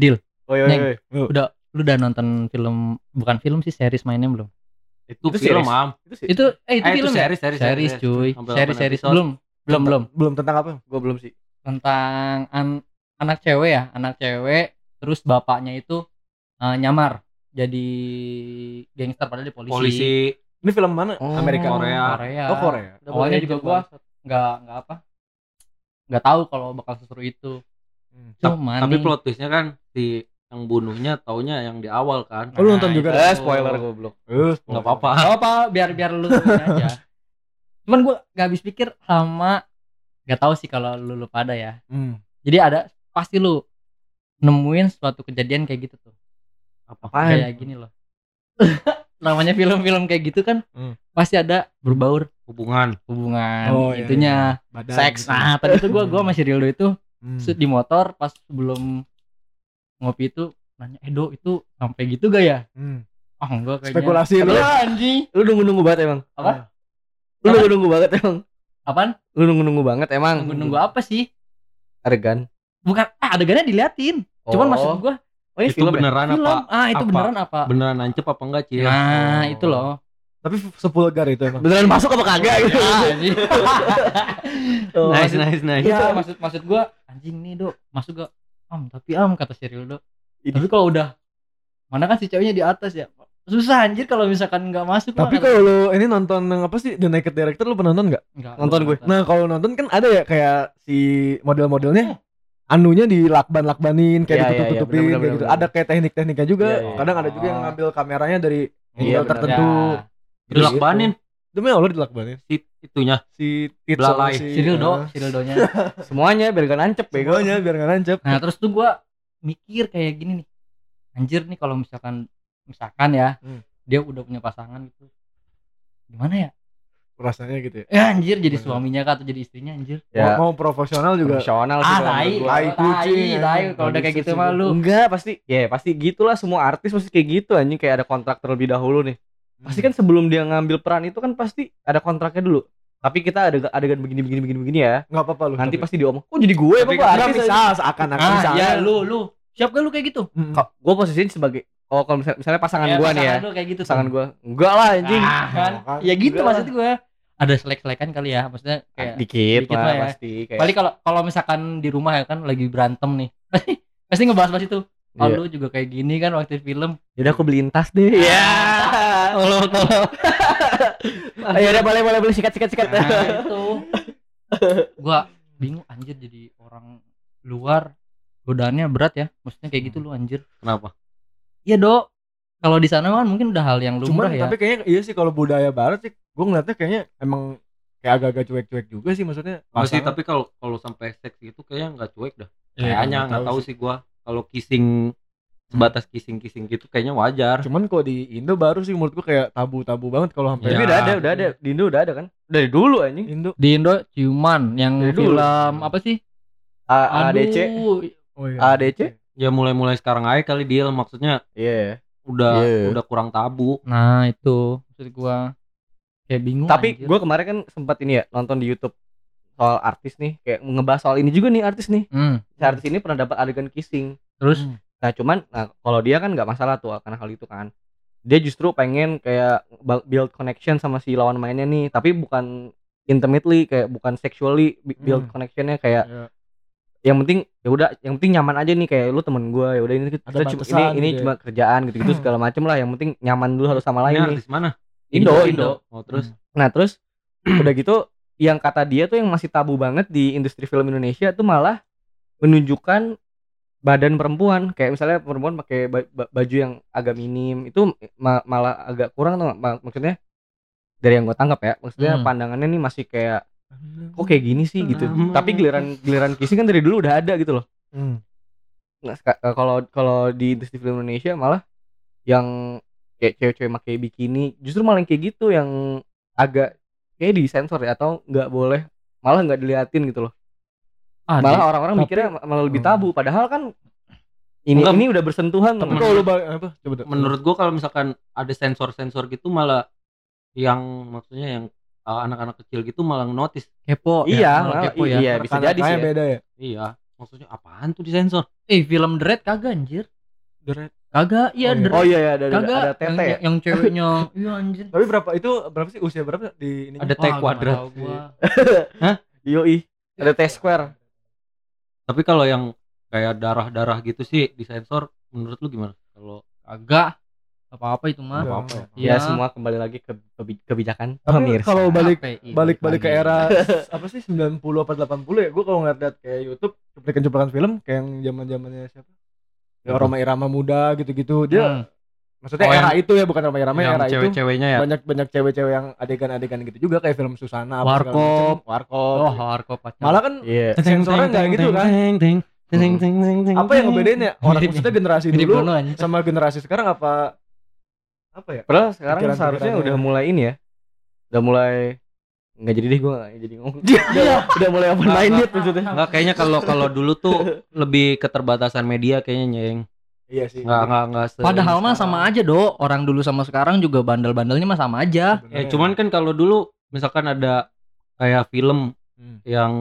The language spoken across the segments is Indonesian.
Deal. Oh iya, Neng. iya. iya. Udah lu udah nonton film bukan film sih series mainnya belum? Itu, Itu film, series. Am. Itu sih. Itu eh itu Eh, itu film ya? series, series, series, series. cuy. Series 8 series belum belum belum Belum tentang apa? Gua belum sih. tentang an- anak cewek ya, anak cewek terus bapaknya itu eh, nyamar jadi gangster padahal di polisi. Polisi Ini film mana? Oh, Amerika. Korea. Korea. Oh, Korea. Awalnya juga gua nggak nggak apa nggak tahu kalau bakal seseru itu. Hmm. Cuman tapi nih- plot twistnya kan si yang bunuhnya taunya yang di awal kan Oh, lu nonton juga? itu. Eh, spoiler goblok. Eh, nggak apa-apa Gak apa biar biar lu aja. Cuman gua gak habis pikir sama gak tahu sih kalau lu, lu pada ya. Hmm. Jadi ada pasti lu nemuin suatu kejadian kayak gitu tuh. apa Apaan? Kayak gini loh. Namanya film-film kayak gitu kan Hmm. pasti ada berbaur hubungan hubungan Oh, iya, itunya Badan seks. gitu. Nah, tadi tuh gua gua masih Rildo itu Hmm. di motor pas sebelum ngopi itu nanya Edo itu sampai gitu gak ya? Hmm. Ah enggak kayaknya. Spekulasi lu. Iya, anjing. Lu nunggu-nunggu banget emang. Apa? Lu nunggu-nunggu banget emang. Apaan? Lu nunggu-nunggu banget emang. Nunggu nunggu apa sih? Adegan. Bukan ah adegannya diliatin. Cuman Oh. maksud gua Oh, ini itu film ya? beneran film. apa Ah, itu apa? beneran apa? beneran nancep apa enggak Cil Nah, Oh. itu loh. Tapi sepulgar itu emang. Beneran masuk apa kagak gitu. Ah, anjing. Oh, nice nice nice Iya, maksud maksud gua anjing nih, Dok. Masuk gak? Am, tapi am kata si Rildo. Tapi kalau udah mana kan si ceweknya di atas ya. Susah anjir kalau misalkan nggak masuk. Tapi kalau lu ini nonton yang apa sih The Naked Director lu pernah nonton nggak? Nonton gue. Nah kalau nonton kan ada ya kayak si model-modelnya anunya dilakban-lakbanin kayak iya, ditutup-tutupin bener, kayak bener, gitu. bener. Ada kayak teknik-tekniknya juga. Iya, iya. Kadang ada juga yang Oh. ngambil kameranya dari Iya, angle bener. tertentu. Ya. Terus lakbanin Demi Allah dilakbanin. si itunya Si Tit Belalai. si Si Rildo, Ah, si Rildonya. Semuanya biar gak nancep bego. Semuanya biar nggak nancep. Nah, terus tuh gua mikir kayak gini nih. Anjir nih kalau misalkan misalkan ya, Hmm. dia udah punya pasangan gitu. Gimana ya? Rasanya gitu ya. Ya anjir jadi Bener. suaminya kah atau jadi istrinya anjir. Ya. Mau, mau profesional juga. Profesional sih Ah, tai. Tai kucing, tai. Kalau udah kayak gitu sih mah gua. lu. Enggak pasti ya pasti gitulah semua artis pasti kayak gitu anjing kayak ada kontrak terlebih dahulu nih. Pasti kan sebelum dia ngambil peran itu kan pasti ada kontraknya dulu. Tapi kita ada adegan begini begini begini begini ya. nggak apa-apa lu. Nanti tapi. pasti diomong, "Oh, jadi gue Tapi apa aja?" bisa seakan-akan Ah, misalnya. ya lu lu. Siap gak lu kayak gitu? Mm. Kok gue posisiin sebagai oh kalau misalnya, misalnya pasangan Ya, gua nih ya. kayak gitu. Pasangan gua. Enggak lah anjing. Ah, kan. Ya gitu Enggak maksud gua. Ada selek-selekan kali ya, maksudnya kayak dikit, dikit lah, lah ya. pasti kayak. Paling kalau kalau misalkan di rumah ya kan lagi berantem nih. Pasti pasti ngebahas-bahas itu. Oh, Iya. lu juga kayak gini kan waktu film. Yaudah aku beliin tas deh. Ya. Kalau kalau Ayo udah boleh boleh boleh sikat sikat sikat. nah, itu gua bingung anjir jadi orang luar godaannya berat ya. Maksudnya kayak gitu lu anjir. kenapa Iya, Dok. Kalau di sana kan mungkin udah hal yang lumrah Cuman ya. tapi kayaknya iya sih kalau budaya barat sih gue ngeliatnya kayaknya emang kayak agak-agak cuek-cuek juga sih maksudnya. Nggak sih pasangan. tapi kalau kalau sampai seks gitu kayaknya nggak cuek dah Iya, kayaknya nggak tahu sih gua kalau kissing sebatas kissing kissing gitu kayaknya wajar Cuman kalau di Indo baru sih menurut gue kayak tabu-tabu banget kalau sampai Tapi Ya. udah ada, udah ada. Di Indo udah ada kan? Dari dulu anjing. Indo. Di Indo ciuman yang Dari dulu. film apa sih? A- ADC. Oh iya. ADC. ya mulai-mulai sekarang aja kali dia maksudnya Iya. udah Iya. udah kurang tabu Nah itu maksud gua kayak bingung. Tapi anjir. gue kemarin kan sempat ini ya nonton di YouTube soal artis nih, kayak ngebahas soal ini juga nih artis nih. Hmm, Si artis ini pernah dapat adegan kissing. terus Hmm. Nah cuman, nah kalau dia kan nggak masalah tuh karena hal itu kan. Dia justru pengen kayak build connection sama si lawan mainnya nih, tapi bukan intimately kayak bukan sexually build Hmm. connectionnya kayak Iya. yang penting ya udah yang penting nyaman aja nih kayak lu temen gue ya udah ini kita cuma- ini ini gitu ya. cuma kerjaan gitu gitu segala macem lah yang penting nyaman dulu harus sama lain nih mana Indo Indo. Indo oh terus Nah terus udah gitu yang kata dia tuh yang masih tabu banget di industri film Indonesia tuh malah menunjukkan badan perempuan kayak misalnya perempuan pakai ba- ba- baju yang agak minim itu ma- malah agak kurang tuh ma- maksudnya dari yang gue tangkap ya maksudnya Hmm. pandangannya nih masih kayak kok kayak gini sih gitu Hmm. tapi giliran giliran kissing kan dari dulu udah ada gitu loh Hmm. nah eh, kalau kalau di industri film Indonesia malah yang kayak cewek-cewek pakai bikini justru malah yang kayak gitu yang agak kayak disensor ya atau nggak boleh malah nggak diliatin gitu loh ah, malah di- orang-orang tapi- mikirnya malah lebih Hmm. tabu padahal kan ini Enggak. ini udah bersentuhan kalau lu apa? Coba tuh. menurut gua kalau misalkan ada sensor-sensor gitu malah yang maksudnya yang uh, anak-anak kecil gitu malah notice kepo iya malah malah- kepo ya. iya bisa jadi sih ya. beda ya. iya maksudnya apaan tuh disensor Eh, film Dread kagak anjir. Dread. Kagak, iya Oh, iya. Dread. Oh iya iya ada ada, kagak. ada yang, tete. ya? yang ceweknya iya anjir. Tapi berapa itu berapa sih usia berapa di ini? ada T kuadrat gua. Yoi. Ada T square. Tapi kalau yang kayak darah-darah gitu sih disensor menurut lu gimana kalau Kagak. Apa-apa itu mah. Nggak apa-apa ya? Ya semua kembali lagi ke kebi- kebijakan Tapi pemirsa. kalau balik balik balik ke era apa sih 90 apa 80 ya gue kalau ngeliat kayak YouTube cuplikan-cuplikan film kayak yang zaman zamannya siapa ya Apa? Roma Irama muda gitu-gitu dia Hmm. Maksudnya Oh, era yang- itu ya bukan Roma Irama yang era itu cewek-ceweknya ya banyak banyak cewek-cewek yang adegan-adegan gitu juga kayak film Susana Warkop. warkop Oh, hardcore pacar. malah kan Iya. sensornya nggak gitu kan apa yang ngebedain ya orang maksudnya generasi dulu sama generasi sekarang apa apa ya Padahal sekarang Pikiran-pikirannya. seharusnya udah mulai ini ya. Udah mulai nggak jadi deh gue nggak jadi ngomong. Iya. udah, mulai open Nggak, minded maksudnya. Enggak kayaknya kalau kalau dulu tuh lebih keterbatasan media kayaknya nyeng. Iya sih Enggak enggak enggak se- Padahal mah sekarang. sama aja, Do. Orang dulu sama sekarang juga bandel-bandelnya mah sama aja. Ya cuman kan kalau dulu misalkan ada kayak film Hmm. yang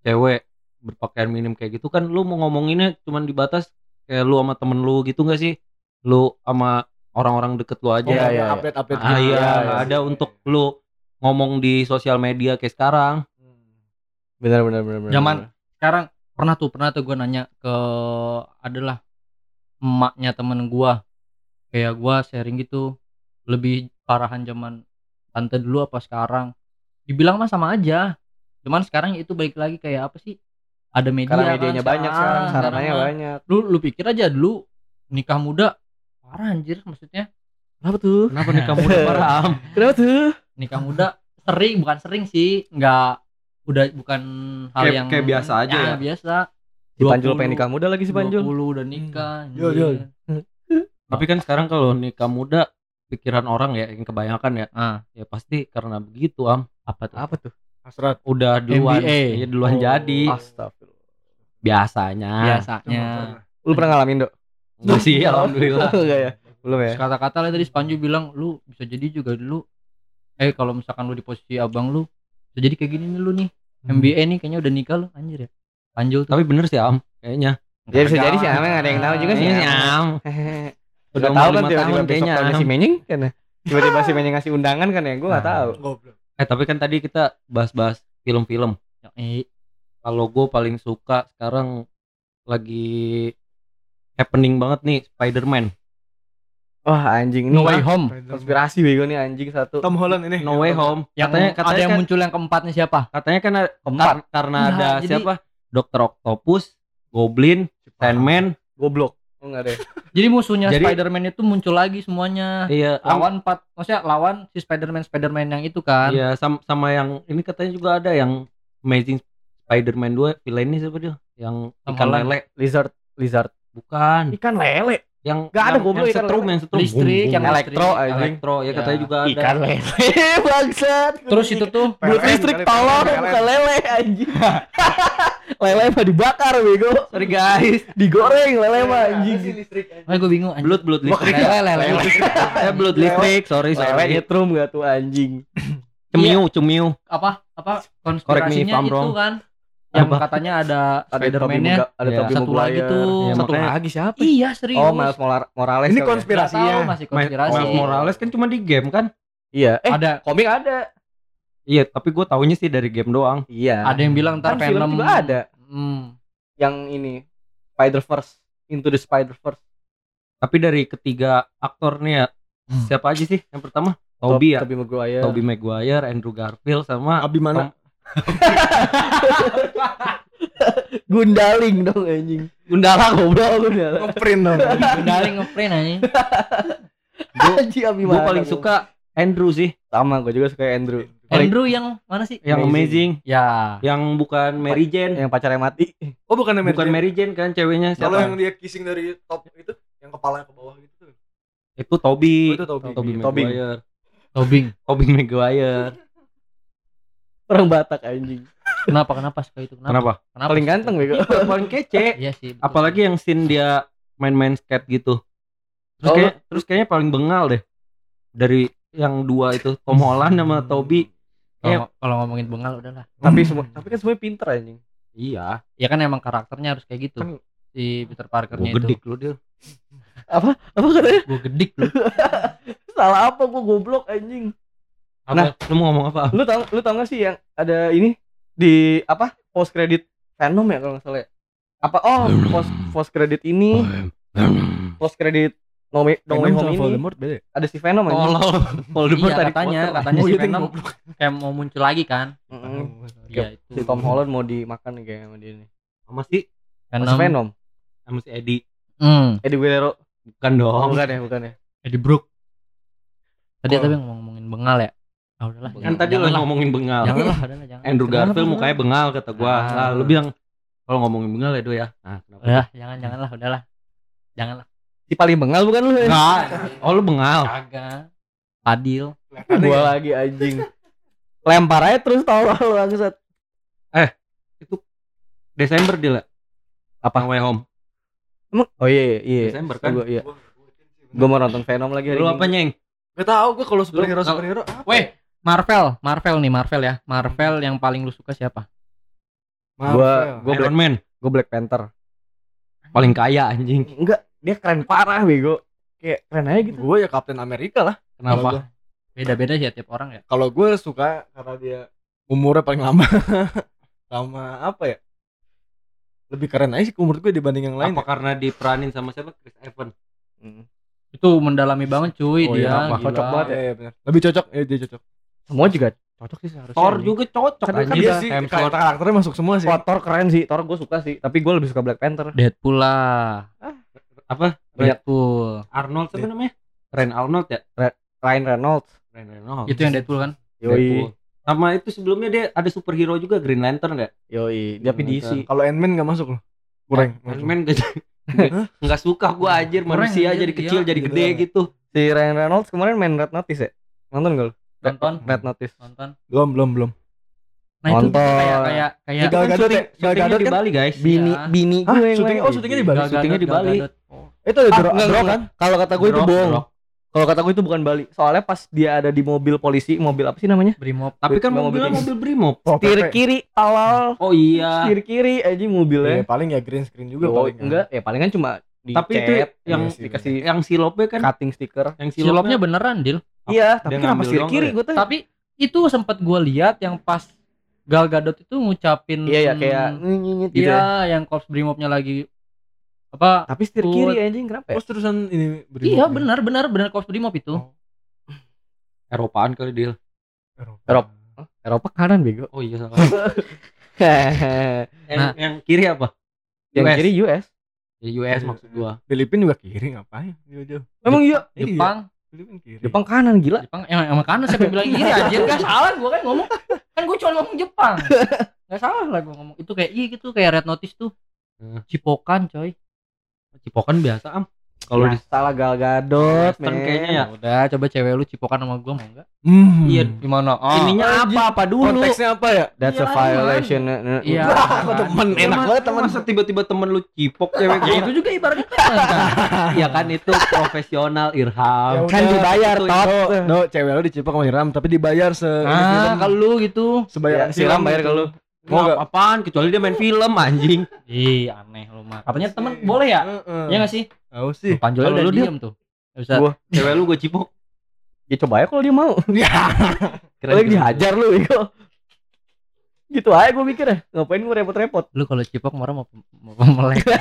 cewek berpakaian minim kayak gitu kan lu mau ngomonginnya cuman dibatas kayak lu sama temen lu gitu gak sih? Lu sama orang-orang deket lu aja. Oh, Iya, iya, update update Ah gitu. iya, Iya, nggak iya. ada untuk lu ngomong di sosial media kayak sekarang. Benar benar benar. benar, Zaman benar. sekarang pernah tuh pernah tuh gue nanya ke adalah emaknya temen gua kayak gua sharing gitu lebih parahan zaman tante dulu apa sekarang dibilang mah sama aja cuman sekarang itu balik lagi kayak apa sih ada media Karena kan medianya banyak sekarang, sarananya mah. banyak. lu lu pikir aja dulu nikah muda parah anjir maksudnya Kenapa tuh? Kenapa nih kamu udah parah? Kenapa tuh? nikah muda sering bukan sering sih nggak udah bukan hal Kayak- yang kayak biasa aja ya? biasa Si Panjul 20, pengen nikah muda lagi si Panjul. 20 udah nikah Yo, yo. anjir. Tapi kan sekarang kalau nikah muda pikiran orang ya yang kebanyakan ya ah ya pasti karena begitu am apa tuh Apa tuh? hasrat udah duluan MBA. ya duluan Oh. jadi Astagfirullah. biasanya biasanya Lu pernah ngalamin, Dok? Enggak sih alhamdulillah Enggak ya? Belum ya? kata-kata lah tadi Spanju bilang lu bisa jadi juga dulu eh kalau misalkan lu di posisi abang lu bisa jadi kayak gini nih lu nih Hmm. MBA nih kayaknya udah nikah lu anjir ya Panjul tuh tapi bener sih am kayaknya Ya bisa jadi sih, Am. Ada yang tahu juga sih. Kayaknya Am. Udah tahu kan tiba-tiba kayaknya, si Menying kan ya? Tiba-tiba si Menying ngasih undangan kan ya? Gue nggak Nah. tahu. goblok eh tapi kan tadi kita bahas-bahas film-film kalau gue paling suka sekarang lagi happening banget nih Spider-Man Wah anjing No ini Way Home konspirasi bego nih anjing satu. Tom Holland ini No Way Home yang katanya ada katanya yang kan, muncul yang keempatnya siapa katanya kan keempat kar- karena ada jadi- siapa Dokter Octopus Goblin Sandman Goblok. Oh enggak deh. jadi musuhnya Jadi- Spider-Man itu muncul lagi semuanya iya lawan empat maksudnya lawan si Spider-Man Spider-Man yang itu kan Iya sama, sama yang ini katanya juga ada yang Amazing Spider-Man 2 villainnya siapa dia? Yang Tom ikan Holland. lele. Lizard, lizard. Bukan. Ikan lele. Yang Nggak ada goblok yang ikan setrum, lele. yang setrum. listrik Bum, yang elektro, listrik, anjing. elektro ya Ya. katanya juga ada. Ikan lele. Bangsat. terus itu tuh Buat listrik tolong bukan lele anjing. lele mah dibakar bego. Sorry guys. Digoreng lele mah anjing. ah gue bingung anjing Blood blood listrik. lele lele lele Eh blood listrik. Sorry Lele sorry. nyetrum gak tuh anjing. Cemiu cemiu. apa apa Correct me if konspirasinya I'm itu wrong. kan yang Apa? katanya ada Ada Spider-Man-nya ada Iya. Tobey Satu lagi Maguire. tuh. Ya, Satu makanya- lagi siapa? iya serius Oh, Miles Molar- Morales. Ini ya? konspirasi. Nggak tahu, ya. masih konspirasi Miles Morales kan cuma di game kan? Iya. Eh, ada komik ada. Iya, tapi gue taunya sih dari game doang. Iya. ada yang bilang ntar kan film Venom juga ada hmm. yang ini Spider Verse Into the Spider Verse. Tapi dari ketiga aktor nih ya, Hmm. siapa aja sih? Yang pertama Toby ya. Tobey Maguire. Tobey Maguire, Andrew Garfield sama Abi mana Gundaling dong anjing. Gundala Goblok Gundala. ngeprint dong Gundaling ngeprint Anjing abi gue paling suka Andrew sih, sama gue juga suka Andrew. Andrew yang mana sih yang Amazing. amazing, ya yang bukan Mary Jane, Yang pacarnya mati. oh bukan Mary bukan Jane. Mary Jane kan ceweknya kalau yang dia kissing dari top itu yang kepalanya ke bawah gitu tuh Itu Toby, Oh, itu Toby. Toby Toby. Maguire, Tobing Toby Maguire. Orang Batak anjing. kenapa kenapa suka itu kenapa Kenapa? kenapa Paling ganteng bego. Iya, paling kece. iya sih betul. Apalagi yang scene dia main-main skate gitu. Terus Oh, kayak terus kayaknya paling bengal deh. Dari yang dua itu Tom Holland sama Toby. Kalau kalau ngomongin bengal udahlah tapi semua tapi kan semuanya pinter anjing. Iya. Ya kan emang karakternya harus kayak gitu. Kan- si Peter Gue Parkernya itu. gedik lu dia. Apa katanya? Gue gedik lu. Salah apa gua goblok anjing. Apa? lu mau ngomong apa? Lu tau lu tau gak sih yang ada ini di apa? Post credit Venom ya kalau nggak salah. ya? Apa oh post post credit ini post credit No Way, no Way Venom Home ini Voldemort beda ya? ada si Venom anjing. Tolol. Voldemort Iya tadi katanya, Potter. katanya Oh, si iya, Venom kayak mau muncul lagi kan. Mm-mm. Iya itu. Si Tom Holland mau dimakan nih kayak sama dia nih. Sama si Sama si Venom. sama si Eddie. Hmm, Eddie Guerrero. Bukan Oh, dong. bukan ya, bukan ya. Eddie Brook. Tadi Kok- tapi ngomong-ngomongin bengal ya. Ah udahlah. Kan jangan- tadi lo ngomongin bengal. Janganlah, udahlah jangan. Andrew Kenapa, Garfield mukanya bengal kata gua. Ah. Lah lu bilang kalau ngomongin bengal ya do ya. Nah, kenapa? Udah, jangan janganlah, udahlah. Janganlah. Si paling bengal bukan lu? ya? Enggak. Oh lu bengal. Kagak. Adil. Gua lagi anjing. Lempar aja terus tau lu bangsat. Desember dia lah. Apa? Way Home. Emang oh iya iya. Desember kan. Gua iya. Gua mau nonton Venom lagi hari Lu ini. apa nyeng? Gak tau gue kalau superhero Lu- superhero apa? Weh, Marvel, Marvel nih, Marvel ya. Marvel yang paling lu suka siapa? Gua gua Black, Iron Man gua Black Panther. paling kaya anjing. Enggak, dia keren parah bego. Kayak keren aja gitu. gue ya Captain Amerika lah. Kenapa? Beda-beda sih ya tiap orang ya. Kalau gue suka karena dia umurnya paling lama. sama apa ya? Lebih keren aja sih menurut gue dibanding yang lain. Apa karena diperanin sama siapa? Chris Evans. Hmm. Itu mendalami banget cuy Oh dia. iya, apa? gila. Cocok banget ya. Iya, benar. Lebih cocok, ya dia cocok. Semua juga cocok sih seharusnya. Thor juga cocok Kan- kan. Iya udah sih, Hemsworth. karakter karakternya masuk semua sih. Thor keren sih. Thor gue suka sih, tapi gue lebih suka Black Panther. Deadpool lah. Apa? Deadpool. Arnold siapa namanya? Ren Arnold ya? Ryan Reynolds. Ren Arnold. Itu yang Deadpool kan? Yoi, Deadpool. Sama itu sebelumnya dia ada superhero juga Green Lantern enggak? yoi. DC. Lantern. Kalau Ant-Man nggak masuk loh. Kurang. Iron Man gak Enggak suka gua anjir manusia jadi kecil jadi gitu gede doang. gitu. Si Ryan Reynolds kemarin main Red Notice ya? Nonton gak lu? Nonton. Red Notice. Nonton. Belum, belum, belum. Nah itu Nonton. kayak kayak kayak Gal Gadot ya? Gal Syutingnya Gadot di kan? Bali guys. Bini Iya. bini gue yang Syuting- oh, syutingnya di Bali? Gal Gadot, syutingnya di Gal Bali. Gadot. Itu ada Ah, Dro- enggak, Dro enggak, kan? Kalau kata gue itu Drop, bohong. drop. Kalau kata gue itu bukan Bali. Soalnya pas dia ada di mobil polisi, mobil apa sih namanya? Brimob. Tapi kan Mobil mobilnya mobil Brimob. Oh, Setir PP. kiri awal. Oh iya. Setir kiri aja Iya, mobilnya. paling ya green screen juga Oh, paling. kan. enggak, ya palingan cuma di Tapi itu yang Iya sih, dikasih yang silopnya kan cutting stiker. yang Silopnya beneran, Dil. Iya, Dia tapi kenapa setir doang kiri ya? gue tuh? Tapi itu sempat gua lihat yang pas Gal Gadot itu ngucapin Iya ya kayak hmm, gitu. Iya, ya. yang Corps Brimobnya lagi apa? Tapi setir kiri anjing kenapa ya? Terus terusan ini beri Iya, benar benar benar Corps Brimob itu. Oh. Eropaan kali deal. Eropa. Eropa kanan bego. Oh iya salah. yang, Nah. yang kiri apa? yang US. kiri US. Ya US maksud gua. Filipin juga kiri ngapain? Jauh-jauh. Emang iya. Jepang, Filipin kiri. Jepang kanan gila. Jepang emang emang kanan siapa bilang kiri anjir kan salah gua kan ngomong kan gua cuma ngomong Jepang. Enggak salah lah gua ngomong. Itu kayak iya gitu kayak Red Notice tuh. Cipokan coy. Cipokan biasa am. Kalau di salah Gal Gadot, Western men. kayaknya ya. Udah coba cewek lu cipokan sama gua mau enggak? Hmm. Iya. Gimana? Oh. ininya apa apa dulu? Konteksnya apa ya? That's a Iya, violation. Nah, nah. Iya. Apa temen Ya, enak banget temen. Masa tiba-tiba temen lu cipok cewek Ya gua? itu juga ibaratnya kan. Ya kan itu profesional Irham. Ya Kan dibayar itu- tot. No, cewek lu dicipok sama Hiram tapi dibayar se Nah, film. kalau lu gitu. sebayar Ya, siram bayar ke lu. Mau nggak? apaan? Kecuali dia main film anjing. Ih, aneh lu mah. Katanya temen boleh ya? Heeh. Iya enggak sih? Tahu sih. Udah lu, diem tuh. Nggak bisa. Gua Cewek lu gue cipok. ya coba aja kalau dia mau. Ya. Gitu. dihajar lu bego. Gitu aja gue mikir ya. Ngapain gue repot-repot. Lu kalau cipok marah mau mau melek.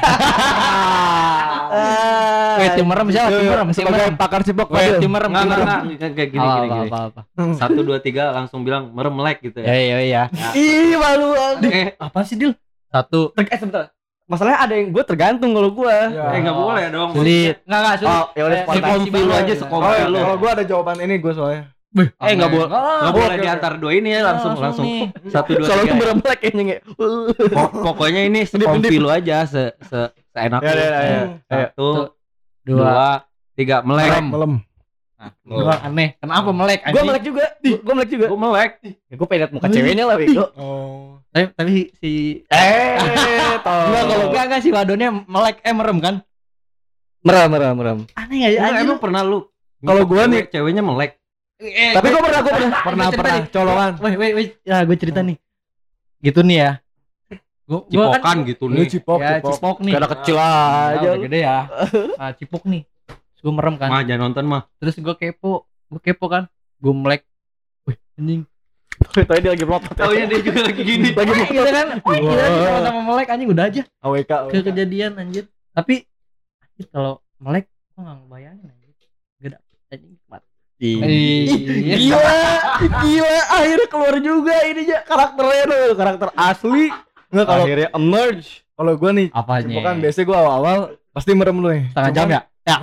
Weh, tim merem siapa? Tim merem, tim Sebagai merem. pakar cipok Weh, Fadil. tim merem, Enggak tim enggak merem. enggak kayak gini Apa, gini apa, gini. apa, apa. Satu dua tiga langsung bilang merem melek gitu Ya, ya. ya, ya. Ih, malu. Eh, Apa sih, Dil? Satu. Eh, sebentar. Masalahnya ada yang gue tergantung kalau gue. Ya. eh enggak boleh dong. Sulit. Enggak, enggak, sulit. Oh, ya udah Eh, sekompi lu aja, Oh, sekompi lu. kalau gua ada jawaban ini gua soalnya. Eh enggak boleh. Oh, boleh oke, di oke. antara dua ini ya langsung langsung. nih. Satu dua Soalnya tiga. ya. berempat kayaknya Pokoknya ini sekompi lu aja se se seenak Ya, lu. ya, ya, ya. Satu, Dua. dua, tiga melek. Melem. Nah, dua aneh. Kenapa melek Gue melek juga. Gue melek juga. Gue melek. Ya, gue pengen muka ceweknya lah bego. Oh. Tapi, tapi si Eh, Enggak kalau enggak enggak si wadonnya melek eh merem kan? merem merem merem. Aneh enggak ya? Emang, anjing? emang pernah lu? Kalau gua Cewek- nih- ceweknya melek. Eh, Tapi gue pernah, gue pernah. Pernah pernah colongan. Weh, weh, weh. Ya, gue cerita nih. Gitu nih ya. Gua, gua Cipokan kan gitu Lu nih. cipok, ya cipok. cipok nih. Anak kecil Ah, aja lu. gede ya. Ah, cipok nih. Terus gue merem kan. Mah jangan nonton mah. Terus gue kepo, gue kepo kan. Gue melek. Wih, anjing. Tadi dia lagi melotot. Taunya dia juga lagi gini. Lagi gitu kan. Wih, gila sama-sama melek anjing udah aja. AWK. Ke kejadian anjir. Tapi anjir kalau melek gue gak ngebayangin anjir. Dapet anjing mati. Iya. Gila, gila, akhirnya keluar juga ininya karakternya tuh, karakter asli. Enggak kalau Akhirnya emerge. kalau gua nih Apanya? cipokan biasanya gua awal-awal pasti merem lu nih. Setengah jam ya? Ya.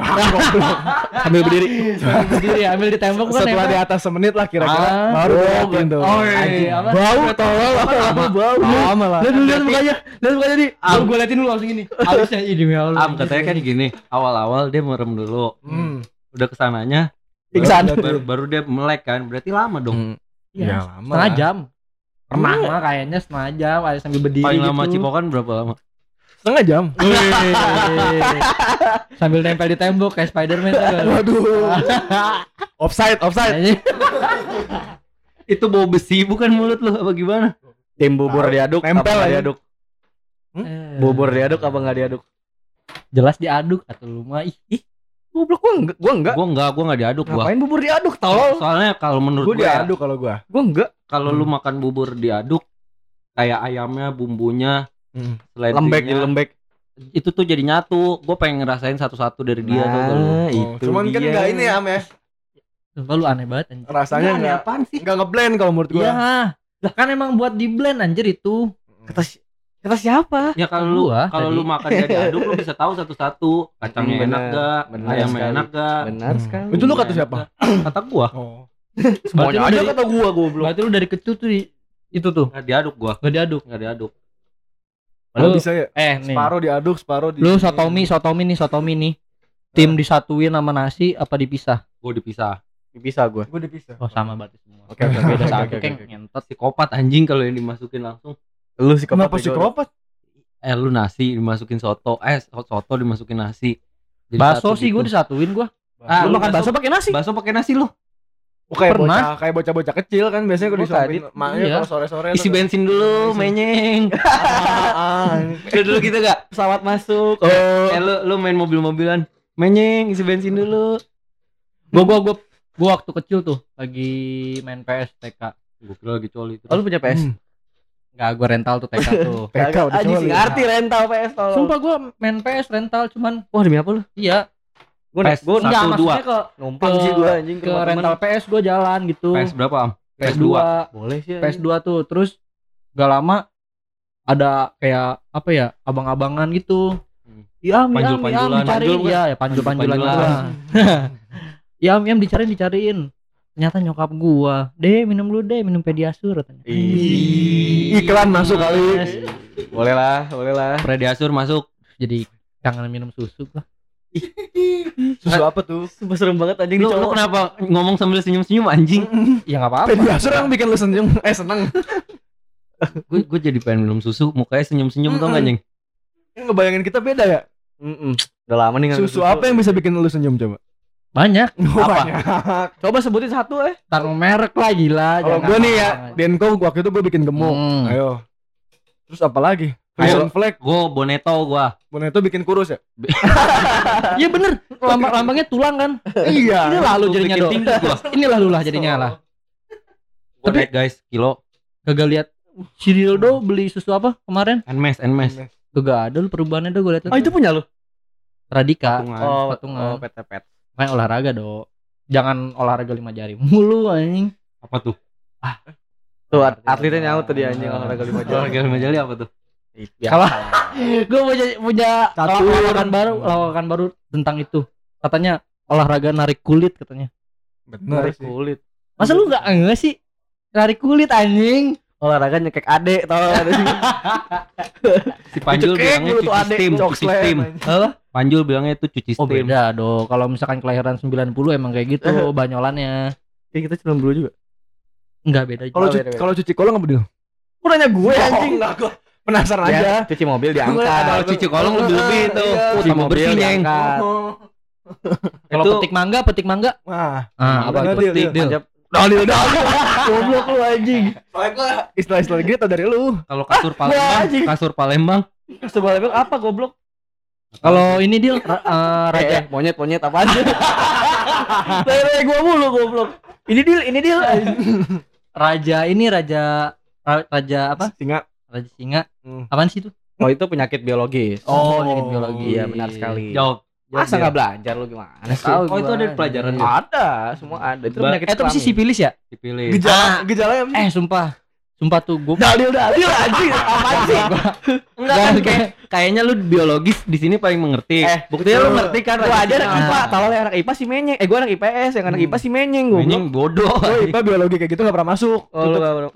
Sambil berdiri. Berdiri ambil di tembok kan Setelah di atas semenit lah kira-kira Ah, baru oh, gua yakin tuh. oh, iya, Anjing, apa? Bau tolol apa bau. Lama lah. Lihat dulu lihat mukanya. Lihat mukanya di. Am. Gue liatin dulu langsung gini. Alisnya ini ya Allah. Am katanya kan gini, awal-awal dia merem dulu. Hmm. Udah ke sananya Pingsan. baru, baru, baru dia melek kan. Berarti lama dong. Ya, Iya. lama. Setengah jam. Pernah Iya. mah kayaknya setengah jam ada sambil berdiri Paling gitu. lama cipokan berapa lama? Setengah jam. Sambil nempel di tembok kayak Spiderman tuh. kan. Waduh. offside, offside. Itu bau besi bukan mulut lu apa gimana? Tim bubur diaduk, Nempel apa diaduk? Eh, Bubur diaduk apa nggak diaduk? jelas diaduk atau lu mah ih, ih. Goblok gua enggak, gua enggak. Gua enggak, gua enggak diaduk gua. Ngapain bubur diaduk, tolol? Soalnya kalau menurut Gua gua, ya, diaduk kalau gua. Gua enggak. kalau lu makan bubur diaduk kayak ayamnya, bumbunya, Hmm. Lembek jadi lembek. itu tuh jadi nyatu. Gua pengen ngerasain satu-satu dari dia tuh kalau. Nah, Oh, itu cuman kan dia. enggak ini ya, Am ya. Sumpah lu aneh banget anjir. Rasanya enggak apaan sih? enggak ngeblend kalau menurut gua. Iya. Lah kan emang buat di blend anjir itu. Kata si- kata siapa? Ya kalau lu Gua kalau lu makan dia diaduk lu bisa tahu satu-satu kacangnya Hmm, enak bener. gak, Bener ayamnya sekali. enak gak. Benar Hmm. sekali. Itu lu kata siapa? gak. Kata gua. Oh. Lu aja dari- kata gua goblok. Berarti lu dari kecil tuh di, itu tuh Nggak diaduk gua, gak diaduk. nggak diaduk. Kalau Lu- bisa ya. Eh nih. Separuh diaduk, separuh di Lu sotomi, sotomi nih, sotomi nih. Tim disatuin sama nasi apa dipisah? Gua dipisah. Bisa gua. Gua dipisah. Oh sama berarti semua. Oke, oke, oke, beda satu oke, kan oke. ngentot. Psikopat anjing kalau yang dimasukin langsung. Lu sih Kenapa psikopat? Eh lu nasi dimasukin soto, eh so- soto dimasukin nasi. Jadi Bakso satu sih gitu. gue disatuin gua. Ah, lu lu makan bakso- bakso pakai nasi? Bakso pakai nasi lu. Oh, kayak Pernah. bocah, kayak bocah-bocah kecil kan biasanya kalau Gua disuapin maknya iya. kalau sore-sore Isi bensin dulu, menyeng. Lu dulu gitu gak? Pesawat masuk. Oh. Eh lu lu main mobil-mobilan, menyeng isi bensin dulu. Gua gua gua gua waktu kecil tuh lagi main PS TK. Gua kira lagi coli itu. Oh, lu punya PS? Hmm. Enggak, gua rental tuh TK tuh. PK udah coli. sih ngerti rental PS tolong. Sumpah gua main PS rental cuman Wah, demi apa lu? iya Gua PS gua satu, enggak dua. maksudnya ke numpang ke- sih gua anjing ke temen. rental PS gua jalan gitu. PS berapa, Am? PS2. Boleh sih. anjing. PS2 tuh terus gak lama ada kayak apa ya abang-abangan gitu Hmm. Iya, iya, iya, dicariin. Panjul? Iya, ya panjul-panjulan Panjul-panjulan. gua. Iya, am, iya, am, dicariin, dicariin. Ternyata nyokap gua, "Deh, minum dulu deh, minum Pediasur." katanya. Iklan masuk kali. Boleh lah, boleh lah. Prediasur masuk. Jadi kangen minum susu gua. Susu apa tuh? Sumpah serem banget anjing Lu, lu kenapa ngomong sambil senyum-senyum anjing? Ya enggak apa-apa. Pediasur yang bikin lu senyum, eh seneng. gue gue jadi pengen minum susu, mukanya senyum-senyum tau gak, anjing? Yang ngebayangin kita beda ya. Mm-mm. Udah lama nih nggak Susu apa yang bisa bikin lu senyum coba? Banyak. Oh, Apa? banyak. Coba sebutin satu eh. Taruh merek lah gila. Kalau gue nih ya. Denko waktu itu gue bikin gemuk. Hmm. Ayo. Terus apa lagi? Ayo. Flag, Gue boneto gua. Boneto bikin kurus ya? Iya bener, lambang lambangnya tulang kan. iya. Ini lalu jadinya bikin do. tinggi gua. Ini lalu lah jadinya lah. Tapi- naik guys, kilo. Kagak lihat si Rildo beli susu apa kemarin? Enmes, enmes. Kagak ada lu perubahannya do gue liat. Oh itu punya lu? Radika. Patungan. Oh, patungan. oh PT Main olahraga do. Jangan olahraga lima jari mulu anjing. Apa tuh? Tuh at- atletnya nyaut tuh dia anjing olahraga lima jam. Olahraga lima jali apa tuh? Kalau gue punya punya lawakan baru, lawakan baru tentang itu. Katanya olahraga narik kulit katanya. Bener Narik sih. kulit. Masa lu nggak enggak sih? Narik kulit anjing. Olahraga nyekek adek tau gak ada sih. Si Panjul bilangnya tuh cuci adek, steam, cuci steam. Apa? Panjul bilangnya itu cuci Oh steam. beda do. Kalau misalkan kelahiran 90 emang kayak gitu banyolannya. Kayak kita cuma dulu juga. Enggak beda. Kalau Oh, cuci kalau cuci kolong apa deal? Lu nanya gue anjing. enggak gua penasaran Ya, aja. cuci mobil Kalau diangkat. cuci kolong lebih-lebih itu. Iya. Uh, Cuci mobil bersih. Oh. Kalau Itu- petik mangga, petik mangga. Wah, Ah, apa itu? Petik. Manjat Dalil dalil. Goblok lu anjing. Soalnya gua istilah-istilah gitu dari lu. Kalau kasur Palembang, anjing. kasur Palembang. Coba lebih apa goblok? Kalau ini deal ra- eh, raja Eh, monyet monyet apa aja? Lele gua mulu goblok. Ini deal, ini deal. raja ini raja ra- raja apa? Singa. Raja singa. Hmm. Apaan sih itu? Oh itu penyakit biologis. Oh, penyakit biologi. Iya benar sekali. Jawab. Masa nggak belajar lu gimana sih? Tahu Oh, itu ada di pelajaran? Ada, semua ada. Itu penyakit Eh, itu pasti kelamin. sipilis ya? Dipilih. Gejala Ah. gejalanya apa sih? Eh, sumpah. Sumpah tuh gue Dalil dalil anjing. Apaan sih? Enggak kan kayak kayaknya lu biologis di sini paling mengerti. Eh, buktinya lu ngerti kan? Raja aja anak. IPA, tahu anak IPA si menyeng. Eh, gua anak IPS, yang anak IPA si menyeng goblok. Anjing bodoh. Gua IPA biologi kayak gitu gak pernah masuk. Oh,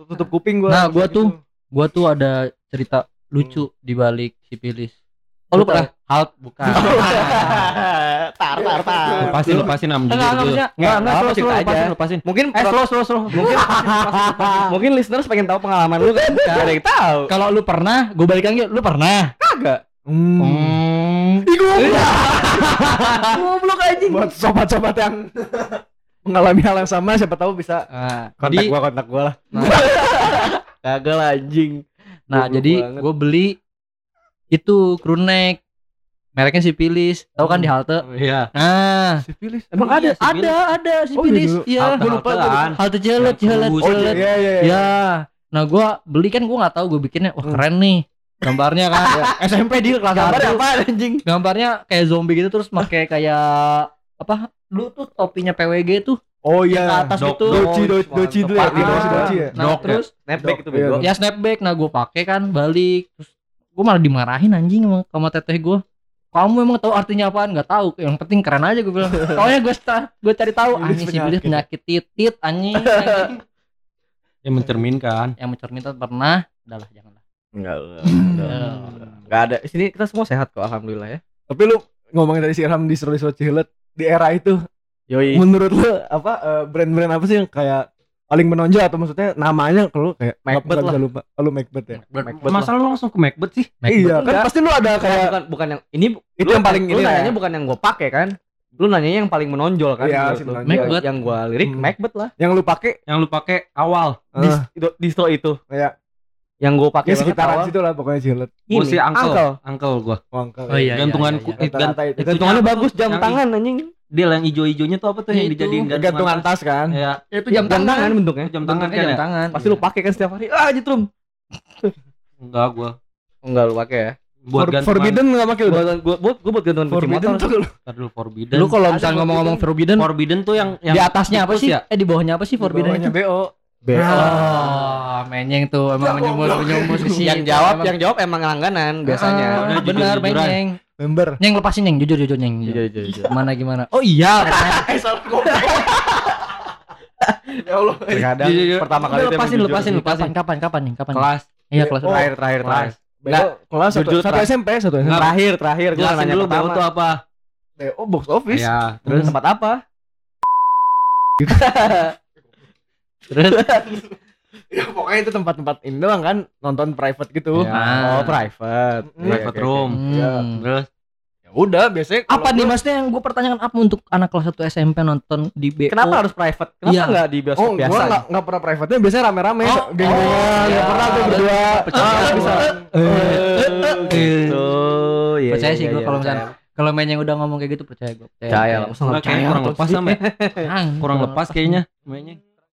Tutup, kuping gua. Nah, gua Gitu. tuh gua tuh ada cerita lucu di balik sipilis. Oh, lu Lu tahu? Hal bukan. tar tar tar. Lepasin, lepasin am Enggak, jujur enggak. Enggak, Enggak, enggak, slow, slow, lepasin, aja. lepasin. Mungkin Eh, slow, slow, slow. mungkin mungkin listeners pengen tahu pengalaman lu kan gak ada yang tahu Kalau lu pernah, gue balik lagi, lu pernah. kagak Hmm. Hmm. Ih, goblok. goblok anjing Buat sobat-sobat yang mengalami hal yang sama siapa tahu bisa Nah, kontak jadi, gua kontak gua lah. kagak lah anjing nah, jadi gue beli itu crew neck. Mereknya sipilis. Tahu kan di halte? Iya. Nah, Sipilis. emang Iya, ada, sipilis. ada, ada Oh, sipilis. iya, Iya. Halte- gua lupa. Halte. Oh Cilet. iya iya. Ya. Nah, gua beli kan gua nggak tahu gue bikinnya. Wah, keren nih. Gambarnya kan SMP dia kelas gambar 1. apa anjing Gambarnya kayak zombie gitu terus pakai kayak apa? Lu tuh topinya PWG tuh Oh ke iya. atas Dok- gitu. Doci doci doci dulu ya. Doci doci. doci ya. Nah, Dok, terus snapback itu Iya, bego ya snapback. Nah, gua pakai kan balik. Terus gua malah dimarahin anjing sama, sama teteh gua. Kamu emang tahu artinya apaan? Nggak tahu. Yang penting keren aja gue bilang. Soalnya gue gue cari tahu. Ah, Sipilis ini sipilis penyakit. titit anjing. anjing. Yang mencerminkan. Yang mencerminkan pernah. Udahlah, janganlah. enggak enggak ada di sini kita semua sehat kok alhamdulillah ya Tapi lu ngomongin dari si Irham di Seru Cilet di era itu yoi menurut lu apa eh, brand-brand apa sih yang kayak paling menonjol atau maksudnya namanya kalau lu kayak Macbeth lah. lupa oh, lu Macbeth ya Macbeth Masa lu langsung ke Macbeth sih? iya kan Enggak. pasti lu ada kayak bukan bukan yang ini itu lu yang paling lu ini nanyanya ya bukan yang gue pakai kan lu nanyanya yang paling menonjol kan Iya, lu. Macbeth. yang gua lirik Hmm. Macbeth lah yang lu pakai Yang lu pakai awal. di eh, itu distro itu kayak yang gua pakai ya sekitaran awal, situ lah pokoknya Cilet Gua ini sih uncle. uncle. Uncle gua. Wangkal Oh iya. Gantungan iya, iya. Gantungannya bagus jam tangan anjing Dia yang ijo-ijonya tuh apa tuh yang dijadiin gantungan tas kan Ya, Itu jam tangan bentuknya jam tangan kan jam ya? tangan. pasti lu pakai kan setiap hari ah jetrum Enggak gua. enggak lu pakai ya Buat For- gantungan. Forbidden nggak pakai udah gua gua gua, gua buat gantungan kunci Forbidden motor tuh lu Ntar dulu Forbidden. Lu kalau misalnya ngomong-ngomong Forbidden, Forbidden tuh yang yang di atasnya apa sih? Ya? Eh di bawahnya apa sih Forbidden bawahnya itu? BO Oh, menyeng tuh emang menyumbus menyumbus situ. yang jawab Emang- yang jawab emang langganan biasanya Ah, jujur-jujuran. menyeng. Member Nyeng lepasin nyeng, jujur jujur nyeng. Iya, iya, iya. Gimana gimana? Oh iya. ya Allah terkadang Jujur, jujur. pertama kali itu lepasin, jujur. lepasin, lepasin. Kapan kapan nih? Kapan? kelas. Iya kelas. Oh, terakhir terakhir terakhir BO kelas satu, Jujur, satu. SMP satu SMP terakhir terakhir gua Jelasin nanya dulu pertama tuh apa? BO box office Ya, terus tempat apa Terus ya pokoknya itu tempat-tempat ini doang kan nonton private gitu Iya. Ah. oh private Mm. private room. Iya. Hmm. Terus ya udah biasanya Apa nih gua- maksudnya yang gue pertanyakan apa untuk anak kelas 1 SMP nonton di BO? kenapa harus private kenapa Iya. nggak di bioskop Oh, biasa gua nggak nggak pernah private-nya biasanya rame-rame. Oh, Geng-gengan, oh, ya iya. pernah tuh berdua. Percaya, Ah, percaya. bisa. gitu iya, Percaya iya, sih gua iya, kalau percaya. misalnya kalau main yang udah ngomong kayak gitu percaya gue. percaya lah masa percaya kurang lepas sama ya. Kurang lepas kayaknya mainnya.